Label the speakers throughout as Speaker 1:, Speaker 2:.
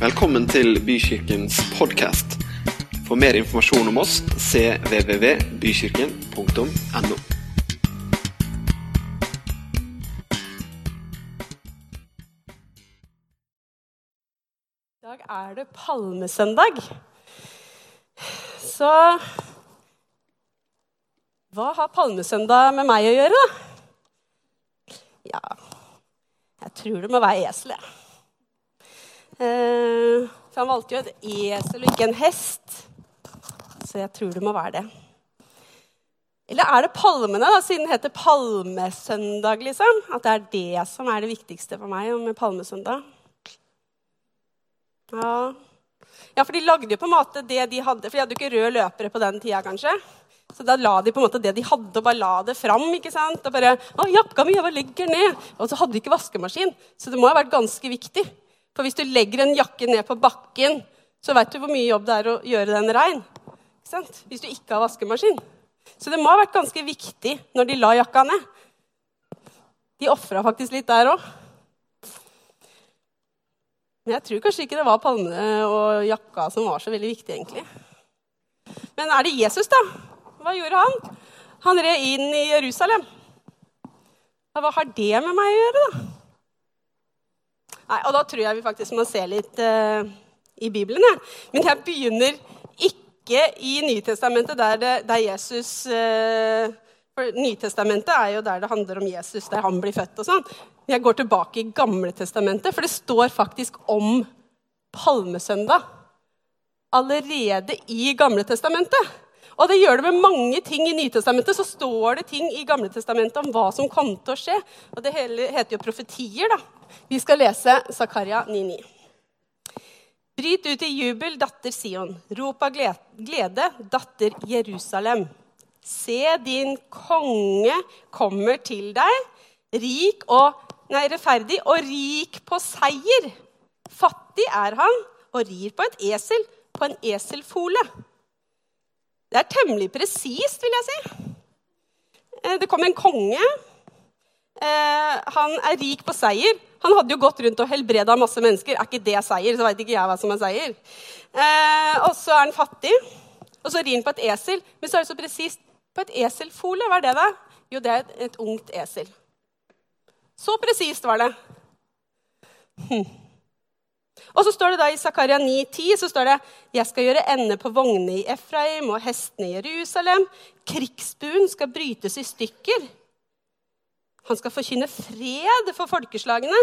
Speaker 1: Velkommen til Bykirkens podkast. For mer informasjon om oss cvvvbykirken.no.
Speaker 2: I dag er det palmesøndag. Så hva har palmesøndag med meg å gjøre, da? Ja Jeg tror det må være eselet. Eh, for han valgte jo et esel og ikke en hest. Så jeg tror det må være det. Eller er det palmene, da, siden det heter palmesøndag? liksom? At det er det som er det viktigste for meg med palmesøndag? Ja. ja, for de lagde jo på en måte det de hadde. For de hadde jo ikke røde løpere på den tida, kanskje. Så da la de på en måte det de hadde, og bare la det fram. ikke sant? Og bare, å, jakka mi, jeg bare legger ned. Og så hadde de ikke vaskemaskin. Så det må ha vært ganske viktig. For hvis du legger en jakke ned på bakken, så vet du hvor mye jobb det er å gjøre den rein. Hvis du ikke har vaskemaskin. Så det må ha vært ganske viktig når de la jakka ned. De ofra faktisk litt der òg. Men jeg tror kanskje ikke det var panne og jakka som var så veldig viktig, egentlig. Men er det Jesus, da? Hva gjorde han? Han red inn i Jerusalem. Hva har det med meg å gjøre, da? Nei, og da tror jeg vi faktisk må se litt uh, i Bibelen. Ja. Men jeg begynner ikke i Nytestamentet, der, det, der Jesus uh, For Nytestamentet er jo der det handler om Jesus, der han blir født og sånn. Jeg går tilbake i Gamle testamentet, for det står faktisk om palmesøndag allerede i Gamle testamentet. Og det gjør det med mange ting i Nytestamentet. Så står det ting i Gamle testamentet om hva som kom til å skje. Og det hele heter jo profetier, da. Vi skal lese Zakaria 9,9. Bryt ut i jubel, datter Sion. Rop av glede, datter Jerusalem. Se, din konge kommer til deg, rik og nei, rettferdig og rik på seier. Fattig er han og rir på et esel, på en eselfole. Det er temmelig presist, vil jeg si. Eh, det kom en konge. Eh, han er rik på seier. Han hadde jo gått rundt og helbreda masse mennesker. Er ikke det seier, så veit ikke jeg hva som er seier. Eh, og så er han fattig, og så rir han på et esel. Men så er det så presist. På et eselfole, hva er det, da? Jo, det er et, ungt esel. Så presist var det. Hm. Og så står det da i Zakaria 9,10 så står det jeg skal gjøre ende på vognene i Efraim og hestene i Jerusalem. Krigsbuen skal brytes i stykker. Han skal forkynne fred for folkeslagene.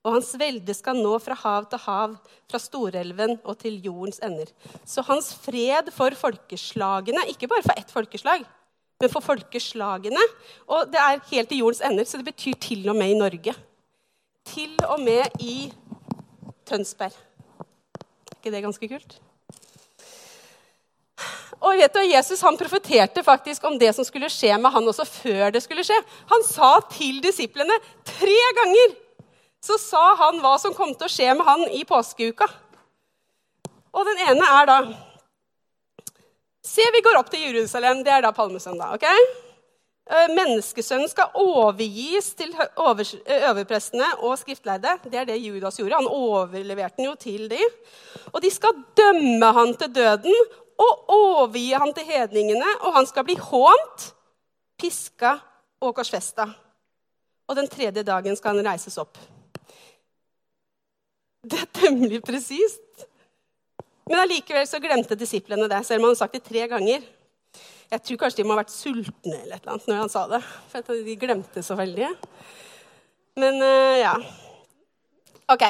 Speaker 2: Og hans velde skal nå fra hav til hav, fra storelven og til jordens ender. Så hans fred for folkeslagene, ikke bare for ett folkeslag, men for folkeslagene. Og det er helt til jordens ender, så det betyr til og med i Norge. Til og med i Tønsberg. Er ikke det ganske kult? Og vet du, Jesus han profeterte faktisk om det som skulle skje med han også før det skulle skje. Han sa til disiplene tre ganger så sa han hva som kom til å skje med han i påskeuka. Og den ene er da Se, vi går opp til Jerusalem. Det er da palmesøndag. ok? Eh, menneskesønnen skal overgis til overprestene og skriftleide. Det er det Judas gjorde. Han overleverte den jo til dem. Og de skal dømme han til døden og overgi han til hedningene. Og han skal bli hånt, piska og korsfesta. Og den tredje dagen skal han reises opp. Det er temmelig presist. Men allikevel så glemte disiplene det, selv om han har sagt det tre ganger. Jeg tror kanskje de må ha vært sultne eller et eller annet når han sa det. For de glemte så veldig. Men uh, ja. OK.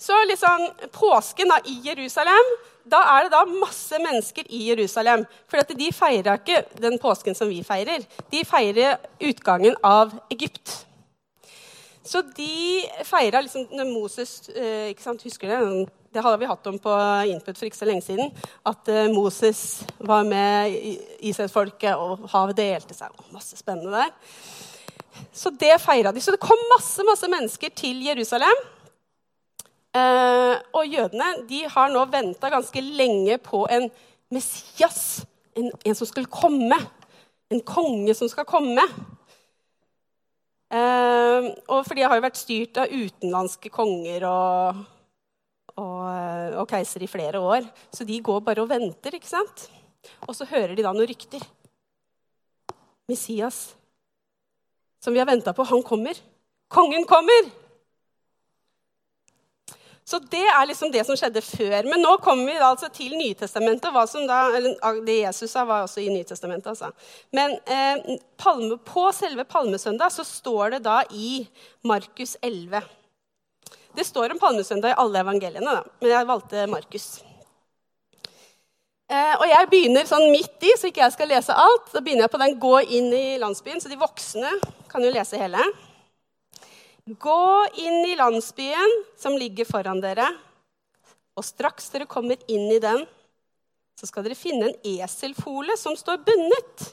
Speaker 2: Så liksom påsken da, i Jerusalem Da er det da masse mennesker i Jerusalem. For de feirer ikke den påsken som vi feirer. De feirer utgangen av Egypt. Så de feira liksom når Moses uh, ikke sant, Husker dere det hadde vi hatt om på Input for ikke så lenge siden. At uh, Moses var med Israelsfolket, og havet delte seg. Masse spennende der. Så det feira de. Så det kom masse, masse mennesker til Jerusalem. Eh, og jødene de har nå venta ganske lenge på en Messias. En, en, som skulle komme. En konge som skal komme. Uh, og for de har jo vært styrt av utenlandske konger og og, og keiser i flere år. Så de går bare og venter, ikke sant? Og så hører de da noen rykter. Messias, som vi har venta på, han kommer. Kongen kommer! Så det er liksom det som skjedde før. Men nå kommer vi altså til Nytestamentet. Hva som da, eller Det Jesus sa, var også i Nytestamentet. Altså. Men eh, palme, på selve palmesøndag så står det da i Markus 11. Det står om palmesøndag i alle evangeliene, da. men jeg valgte Markus. Eh, og jeg begynner sånn midt i, så ikke jeg skal lese alt. Da begynner jeg på den 'gå inn i landsbyen', så de voksne kan jo lese hele. Gå inn i landsbyen som ligger foran dere, og straks dere kommer inn i den, så skal dere finne en eselfole som står bundet,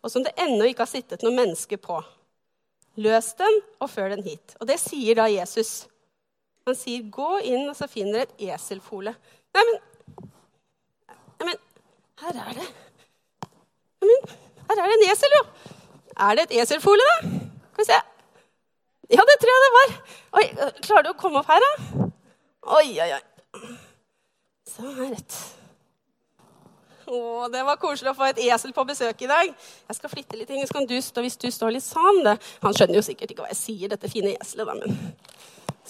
Speaker 2: og som det ennå ikke har sittet noe menneske på. Løs den og før den hit. Og det sier da Jesus. Han sier, 'Gå inn, og så finner dere et eselfole'. Nei, men, nei, men her er det Nei, men, her er det en esel, jo. Er det et eselfole, da? Skal vi se. Ja, det tror jeg det var. Oi, Klarer du å komme opp her, da? Oi, oi, oi. Så her rett. Å, det var koselig å få et esel på besøk i dag. Jeg skal flytte litt så kan du stå hvis du står litt sånn. Han skjønner jo sikkert ikke hva jeg sier, dette fine eselet, da, men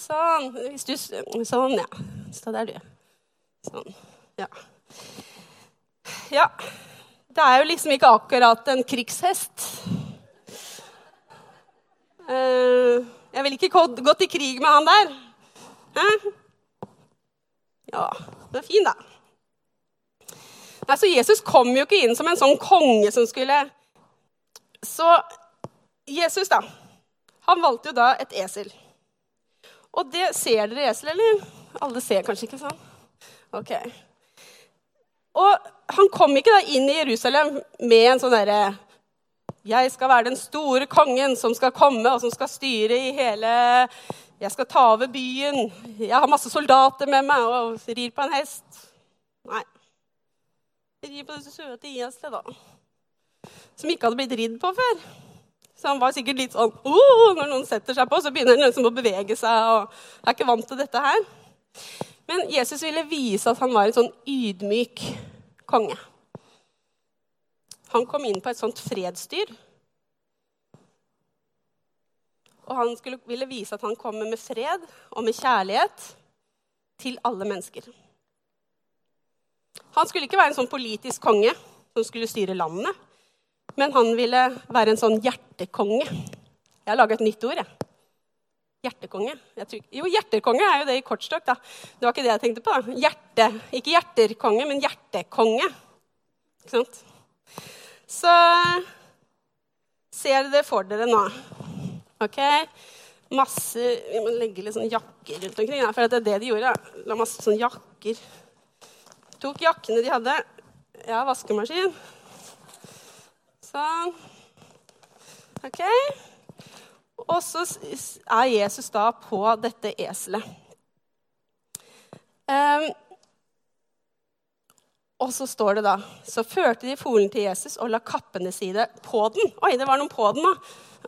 Speaker 2: Sånn. Hvis du Sånn, ja. Stå der, du. Sånn. Ja. Ja. Det er jo liksom ikke akkurat en krigshest. Uh, jeg ville ikke gått i krig med han der. Ja, du er fin, da. Nei, så Jesus kom jo ikke inn som en sånn konge som skulle Så Jesus, da. Han valgte jo da et esel. Og det Ser dere esel, eller? Alle ser kanskje ikke sånn? Ok. Og han kom ikke da inn i Jerusalem med en sånn derre jeg skal være den store kongen som skal komme, og som skal styre i hele Jeg skal ta over byen. Jeg har masse soldater med meg og rir på en hest. Nei. Jeg rir på det søte gjeselet, da. Som ikke hadde blitt ridd på før. Så han var sikkert litt sånn oh, Når noen setter seg på, så begynner han liksom å bevege seg. og er ikke vant til dette her. Men Jesus ville vise at han var en sånn ydmyk konge. Han kom inn på et sånt fredsdyr. Og han skulle, ville vise at han kommer med fred og med kjærlighet til alle mennesker. Han skulle ikke være en sånn politisk konge som skulle styre landet. Men han ville være en sånn hjertekonge. Jeg har laga et nytt ord. jeg. Hjertekonge. Tror, jo, hjertekonge er jo det i kortstokk. da. Det var ikke det jeg tenkte på. da. Hjerte, Ikke hjerterkonge, men hjertekonge. Ikke sant? Så ser dere det for dere nå. Ok? Masse Vi må legge litt sånn jakker rundt omkring. For det er det de gjorde. La masse sånn jakker. Tok jakkene de hadde. Ja, vaskemaskin. Sånn. Ok? Og så er Jesus da på dette eselet. Um, og så står det da Så førte de folen til Jesus og la kappene sine på den. Oi, det var noen på den, da.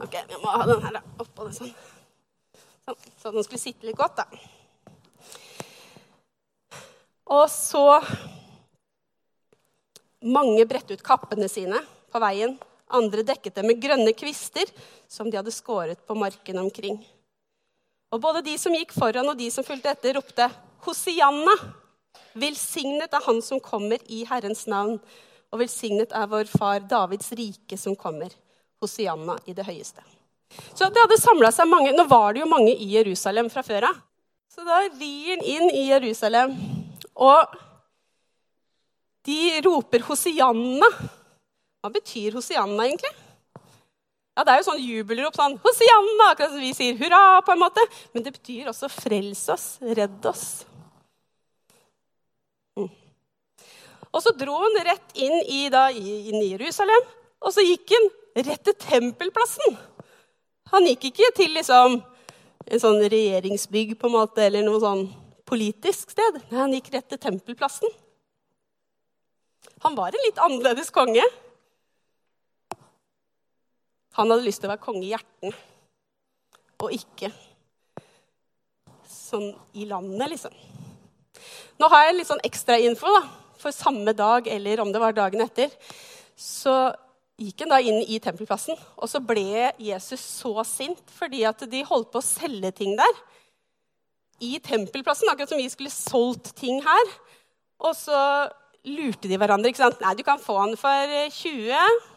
Speaker 2: Ok, vi må ha den her oppå det sånn. sånn. Så den skulle sitte litt godt, da. Og så Mange bredte ut kappene sine på veien. Andre dekket dem med grønne kvister som de hadde skåret på marken omkring. Og både de som gikk foran, og de som fulgte etter, ropte Hosianna! Velsignet er Han som kommer i Herrens navn, og velsignet er vår far Davids rike som kommer. Hosianna i det høyeste. Så det hadde samla seg mange Nå var det jo mange i Jerusalem fra før av. Så da rir han inn i Jerusalem, og de roper Hosianna. Hva betyr Hosianna egentlig? Ja, Det er jo sånn jubelrop. sånn, Hosianna, akkurat som vi sier hurra. på en måte. Men det betyr også frels oss, redd oss. Og så dro han rett inn i, da, inn i Jerusalem, og så gikk han rett til tempelplassen. Han gikk ikke til liksom, en sånn regjeringsbygg på en måte, eller noe sånn politisk sted. Nei, han gikk rett til tempelplassen. Han var en litt annerledes konge. Han hadde lyst til å være konge i hjerten, og ikke sånn i landet, liksom. Nå har jeg litt sånn ekstrainfo da, for samme dag eller om det var dagen etter. Så gikk han da inn i tempelplassen, og så ble Jesus så sint fordi at de holdt på å selge ting der. I tempelplassen, akkurat som vi skulle solgt ting her. Og så lurte de hverandre. ikke sant? Nei, du kan få den for 20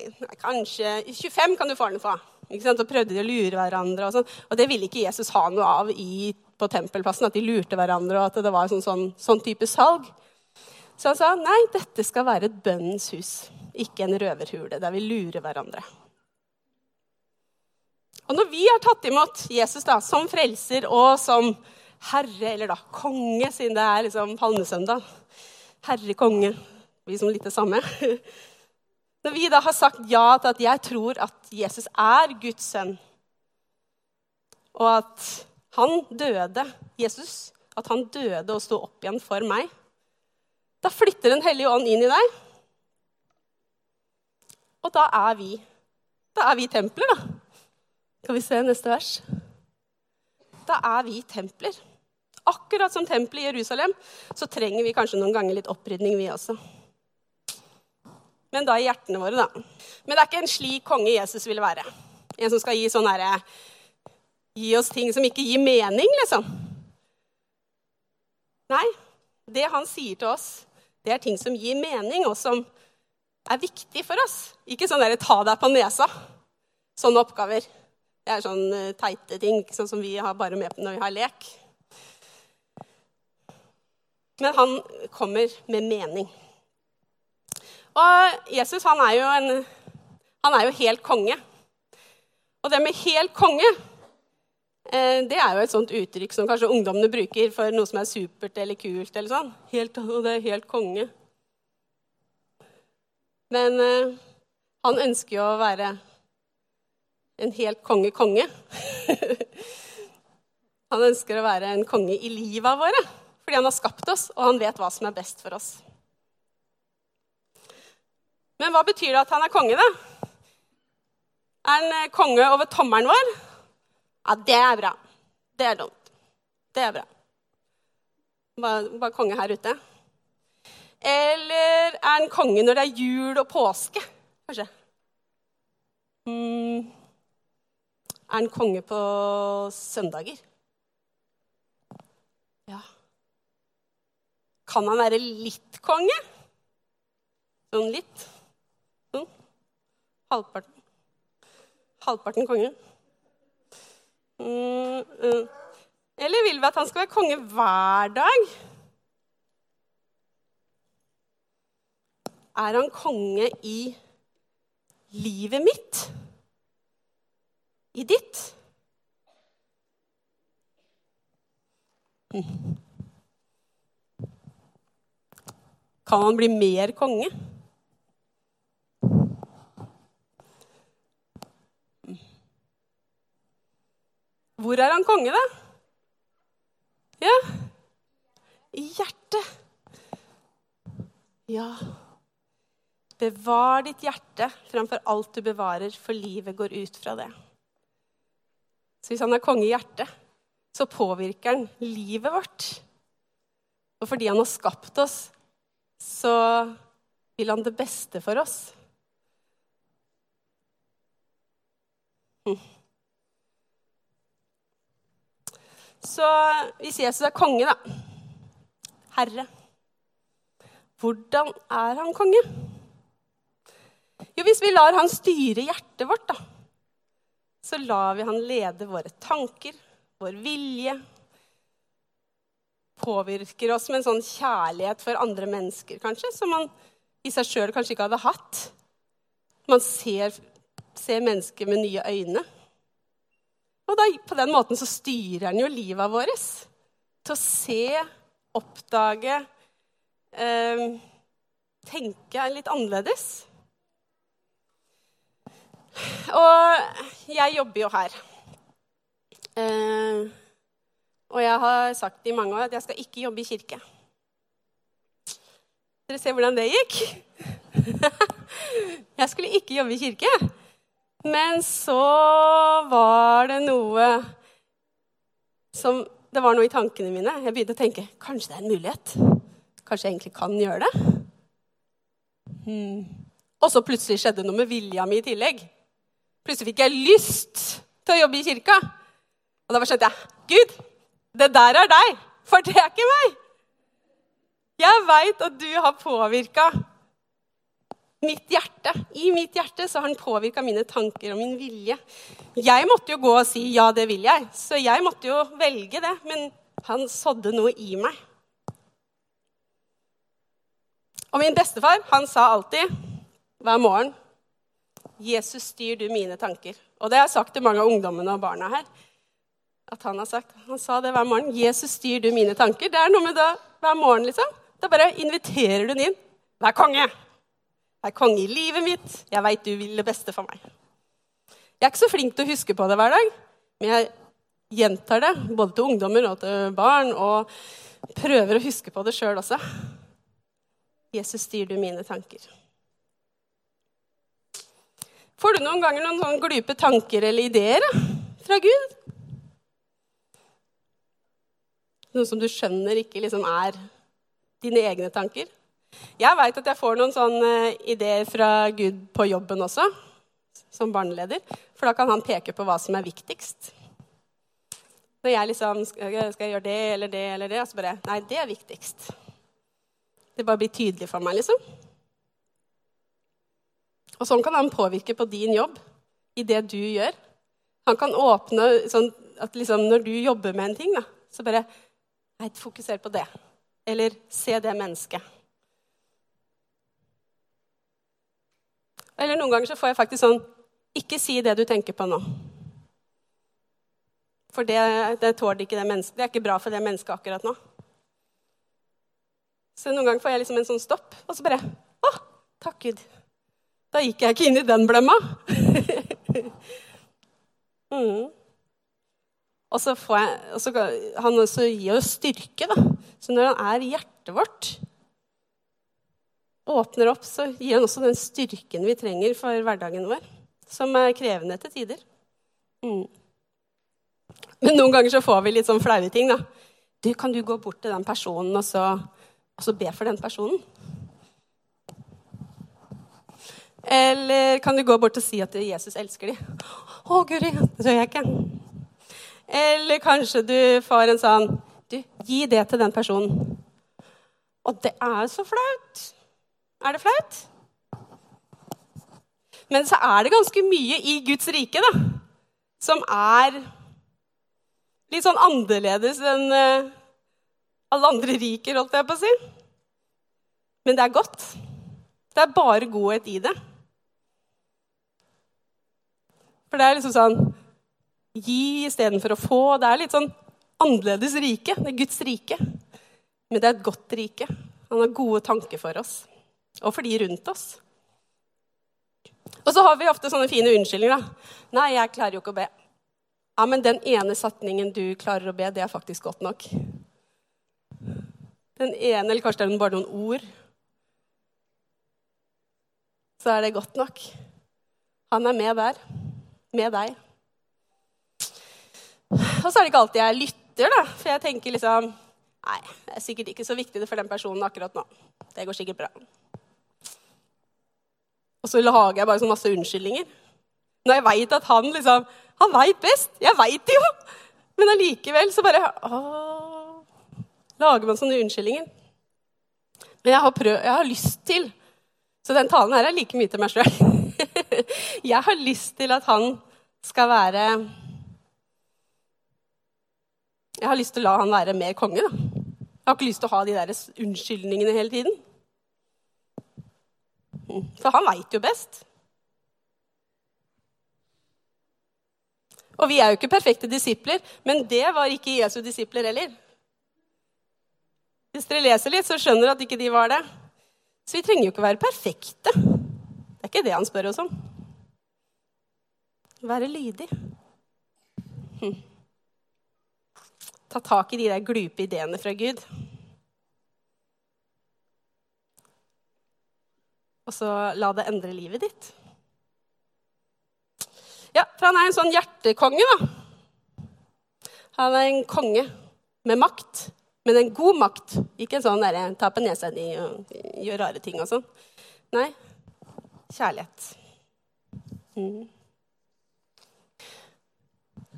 Speaker 2: Nei, kanskje 25 kan du få den for. Ikke sant? Og prøvde de å lure hverandre. Og, sånn. og det ville ikke Jesus ha noe av i, på tempelplassen. At de lurte hverandre, og at det var sånn, sånn, sånn type salg. Så han sa nei, dette skal være et bønnens hus, ikke en røverhule der vi lurer hverandre. Og når vi har tatt imot Jesus da, som frelser og som herre, eller da konge, siden det er liksom palmesøndag Herre, konge. Vi som litt det samme. Når vi da har sagt ja til at jeg tror at Jesus er Guds sønn, og at han døde, Jesus, at han døde og sto opp igjen for meg, da flytter Den hellige ånd inn i deg. Og da er vi Da er vi templer, da. Skal vi se neste vers? Da er vi templer. Akkurat som tempelet i Jerusalem så trenger vi kanskje noen ganger litt opprydning, vi også men da i hjertene våre, da. Men det er ikke en slik konge Jesus ville være. En som skal gi sånn herre Gi oss ting som ikke gir mening, liksom. Nei, det han sier til oss, det er ting som gir mening, og som er viktig for oss. Ikke sånn derre ta deg på nesa. Sånne oppgaver. Det er sånn eh, teite ting, sånn som vi har bare med når vi har lek. Men han kommer med mening. Og Jesus han er, jo en, han er jo helt konge. Og det med helt konge eh, det er jo et sånt uttrykk som kanskje ungdommene bruker for noe som er supert eller kult. eller sånn. Helt, det er helt konge. Men eh, han ønsker jo å være en helt konge-konge. han ønsker å være en konge i livet våre fordi han har skapt oss, og han vet hva som er best for oss. Men hva betyr det at han er konge, da? Er han eh, konge over tommelen vår? Ja, det er bra. Det er dumt. Det er bra. Bare, bare konge her ute. Eller er han konge når det er jul og påske? Kanskje. Mm. Er han konge på søndager? Ja. Kan han være litt konge? Sånn litt? Halvparten. Halvparten konge. Mm, mm. Eller vil vi at han skal være konge hver dag? Er han konge i livet mitt? I ditt? Mm. Kan han bli mer konge? Hvor er han konge, da? Ja I hjertet. Ja. Bevar ditt hjerte framfor alt du bevarer, for livet går ut fra det. Så hvis han er konge i hjertet, så påvirker han livet vårt. Og fordi han har skapt oss, så vil han det beste for oss. Hm. Så hvis Jesus er konge, da Herre Hvordan er han konge? Jo, hvis vi lar han styre hjertet vårt, da, så lar vi han lede våre tanker, vår vilje. Påvirker oss med en sånn kjærlighet for andre mennesker, kanskje, som man i seg sjøl kanskje ikke hadde hatt. Man ser, ser mennesker med nye øyne. Og da, på den måten så styrer han jo livet vårt til å se, oppdage, eh, tenke litt annerledes. Og jeg jobber jo her. Eh, og jeg har sagt i mange år at jeg skal ikke jobbe i kirke. Dere ser hvordan det gikk? jeg skulle ikke jobbe i kirke. Men så var det noe som det var noe i tankene mine. Jeg begynte å tenke kanskje det er en mulighet. Kanskje jeg egentlig kan gjøre det. Hmm. Og så plutselig skjedde noe med vilja mi i tillegg. Plutselig fikk jeg lyst til å jobbe i kirka. Og da skjønte jeg Gud, det der er deg, for det er ikke meg. Jeg veit at du har påvirka mitt hjerte. I mitt hjerte så har han påvirka mine tanker og min vilje. Jeg måtte jo gå og si 'ja, det vil jeg', så jeg måtte jo velge det. Men han sådde noe i meg. Og min bestefar han sa alltid hver morgen 'Jesus, styr du mine tanker'. Og det har jeg sagt til mange av ungdommene og barna her. At Han har sagt, han sa det hver morgen. 'Jesus, styr du mine tanker'. Det er noe med det hver morgen, liksom. Da bare inviterer du den inn. Vær konge. Vær konge i livet mitt. Jeg veit du vil det beste for meg. Jeg er ikke så flink til å huske på det hver dag, men jeg gjentar det både til ungdommer og til barn, og prøver å huske på det sjøl også. Jesus, styr du mine tanker. Får du noen ganger noen sånne glupe tanker eller ideer da, fra Gud? Noe som du skjønner ikke liksom er dine egne tanker? Jeg veit at jeg får noen sånne ideer fra Gud på jobben også, som barneleder. For da kan han peke på hva som er viktigst. Når jeg liksom skal jeg gjøre det eller det eller det, og så bare Nei, det er viktigst. Det bare blir tydelig for meg, liksom. Og sånn kan han påvirke på din jobb, i det du gjør. Han kan åpne sånn at liksom når du jobber med en ting, da, så bare Nei, fokuser på det. Eller se det mennesket. Eller noen ganger så får jeg faktisk sånn Ikke si det du tenker på nå. For det, det tåler ikke det mennesket. Det er ikke bra for det mennesket akkurat nå. Så noen ganger får jeg liksom en sånn stopp, og så bare Å, takk Gud. Da gikk jeg ikke inn i den blemma. mm. Og så får jeg, og så, Han også gir oss styrke, da. Så når han er i hjertet vårt, åpner opp, så gir han også den styrken vi trenger for hverdagen vår. Som er krevende til tider. Mm. Men noen ganger så får vi litt sånn flaue ting. da. Du, kan du gå bort til den personen og så, og så be for den personen? Eller kan du gå bort og si at Jesus elsker dem? Å, guri, det gjør jeg ikke. Eller kanskje du får en sånn Du, gi det til den personen. Og det er så flaut. Er det flaut? Men så er det ganske mye i Guds rike da, som er litt sånn annerledes enn eh, alle andre riker, holdt jeg på å si. Men det er godt. Det er bare godhet i det. For det er liksom sånn Gi istedenfor å få. Det er litt sånn annerledes rike. Det er Guds rike. Men det er et godt rike. Han har gode tanker for oss og for de rundt oss. Og så har vi ofte sånne fine unnskyldninger. da. 'Nei, jeg klarer jo ikke å be.' Ja, men den ene setningen du klarer å be, det er faktisk godt nok. Den ene, eller kanskje det er bare noen ord. Så er det godt nok. Han er med der. Med deg. Og så er det ikke alltid jeg lytter, da. For jeg tenker liksom Nei, det er sikkert ikke så viktig for den personen akkurat nå. Det går sikkert bra. Og så lager jeg bare så masse unnskyldninger. Når jeg veit at han liksom Han veit best! Jeg veit det jo! Men allikevel så bare å, Lager man sånne unnskyldninger. Men jeg har, prøv, jeg har lyst til Så den talen her er like mye til meg sjøl. jeg har lyst til at han skal være Jeg har lyst til å la han være mer konge, da. Jeg har ikke lyst til å ha de der unnskyldningene hele tiden. For han veit jo best. Og vi er jo ikke perfekte disipler, men det var ikke Jesu disipler heller. Hvis dere leser litt, så skjønner dere at ikke de var det. Så vi trenger jo ikke være perfekte. Det er ikke det han spør oss om. Være lydig. Hm. Ta tak i de der glupe ideene fra Gud. Og så la det endre livet ditt. Ja, for han er en sånn hjertekonge, da. Han er en konge med makt, men en god makt. Ikke en sånn derre ta på nesa di og gjør rare ting og sånn. Nei, kjærlighet. Mm.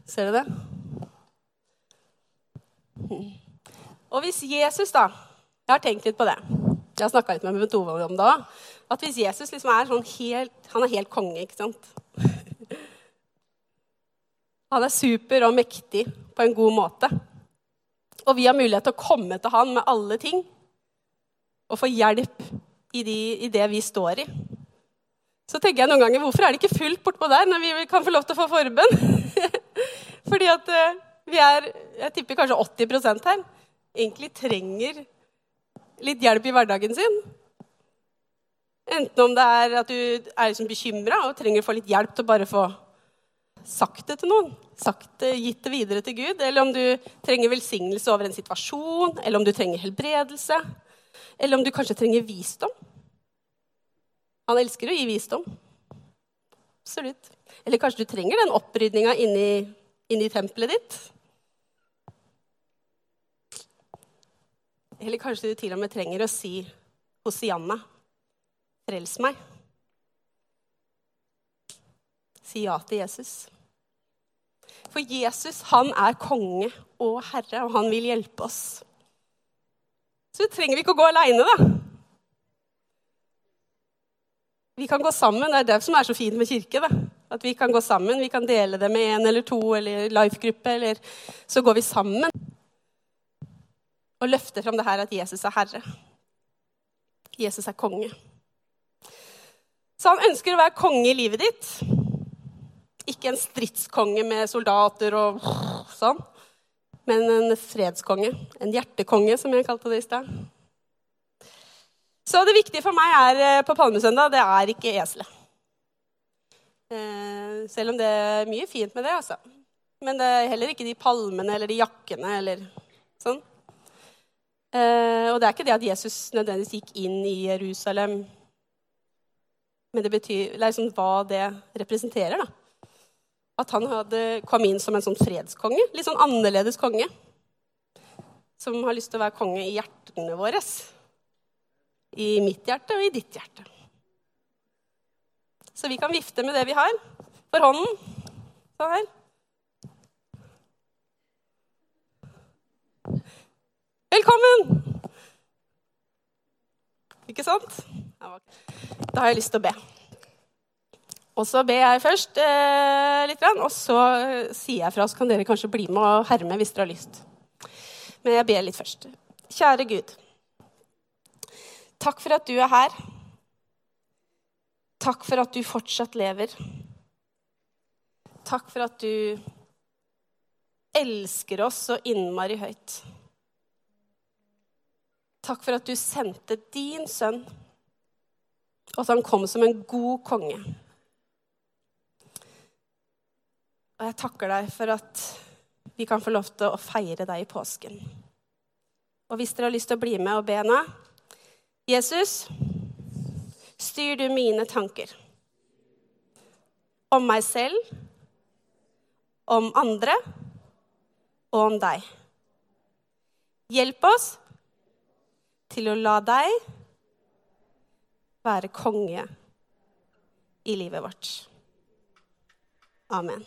Speaker 2: Ser du det? Mm. Og hvis Jesus, da Jeg har tenkt litt på det. Jeg har snakka litt med Tove om det òg. At hvis Jesus liksom er sånn helt Han er helt konge, ikke sant? Han er super og mektig på en god måte. Og vi har mulighet til å komme til han med alle ting og få hjelp i, de, i det vi står i. Så tenker jeg noen ganger hvorfor er det ikke fullt bortpå der når vi kan få lov til å få forbønn? Fordi at eh, vi er jeg tipper kanskje 80% her egentlig trenger litt hjelp i hverdagen sin. Enten om det er at du er liksom bekymra og trenger å få litt hjelp til å bare få sagt det til noen, sagt det, gitt det videre til Gud, eller om du trenger velsignelse over en situasjon, eller om du trenger helbredelse, eller om du kanskje trenger visdom. Han elsker å gi visdom. Absolutt. Eller kanskje du trenger den opprydninga inni, inni tempelet ditt. Eller kanskje du til og med trenger å si Hosianna, frels meg. Si ja til Jesus. For Jesus han er konge og herre, og han vil hjelpe oss. Så trenger vi ikke å gå aleine, da. Vi kan gå sammen. Det er det som er så fint med kirke. da. At vi kan gå sammen. Vi kan dele det med en eller to eller life-gruppe. Eller så går vi sammen og løfter fram det her at Jesus er herre. Jesus er konge. Så han ønsker å være konge i livet ditt. Ikke en stridskonge med soldater og sånn, men en fredskonge. En hjertekonge, som jeg kalte det i stad. Så det viktige for meg er, eh, på Palmesøndag, det er ikke eselet. Eh, selv om det er mye fint med det, altså. Men det er heller ikke de palmene eller de jakkene eller sånn. Eh, og det er ikke det at Jesus nødvendigvis gikk inn i Jerusalem. Men det betyr liksom hva det representerer, da at han hadde, kom inn som en sånn fredskonge. Litt sånn annerledes konge. Som har lyst til å være konge i hjertene våre. I mitt hjerte og i ditt hjerte. Så vi kan vifte med det vi har, for hånden. Sånn her. Velkommen! Ikke sant? Da har jeg lyst til å be. Og så ber jeg først eh, litt, og så sier jeg fra, så kan dere kanskje bli med og herme hvis dere har lyst. Men jeg ber litt først. Kjære Gud. Takk for at du er her. Takk for at du fortsatt lever. Takk for at du elsker oss så innmari høyt. Takk for at du sendte din sønn, og at han kom som en god konge. Og jeg takker deg for at vi kan få lov til å feire deg i påsken. Og hvis dere har lyst til å bli med og be nå Jesus, styr du mine tanker om meg selv, om andre og om deg. Hjelp oss til å la deg være konge i livet vårt. Amen.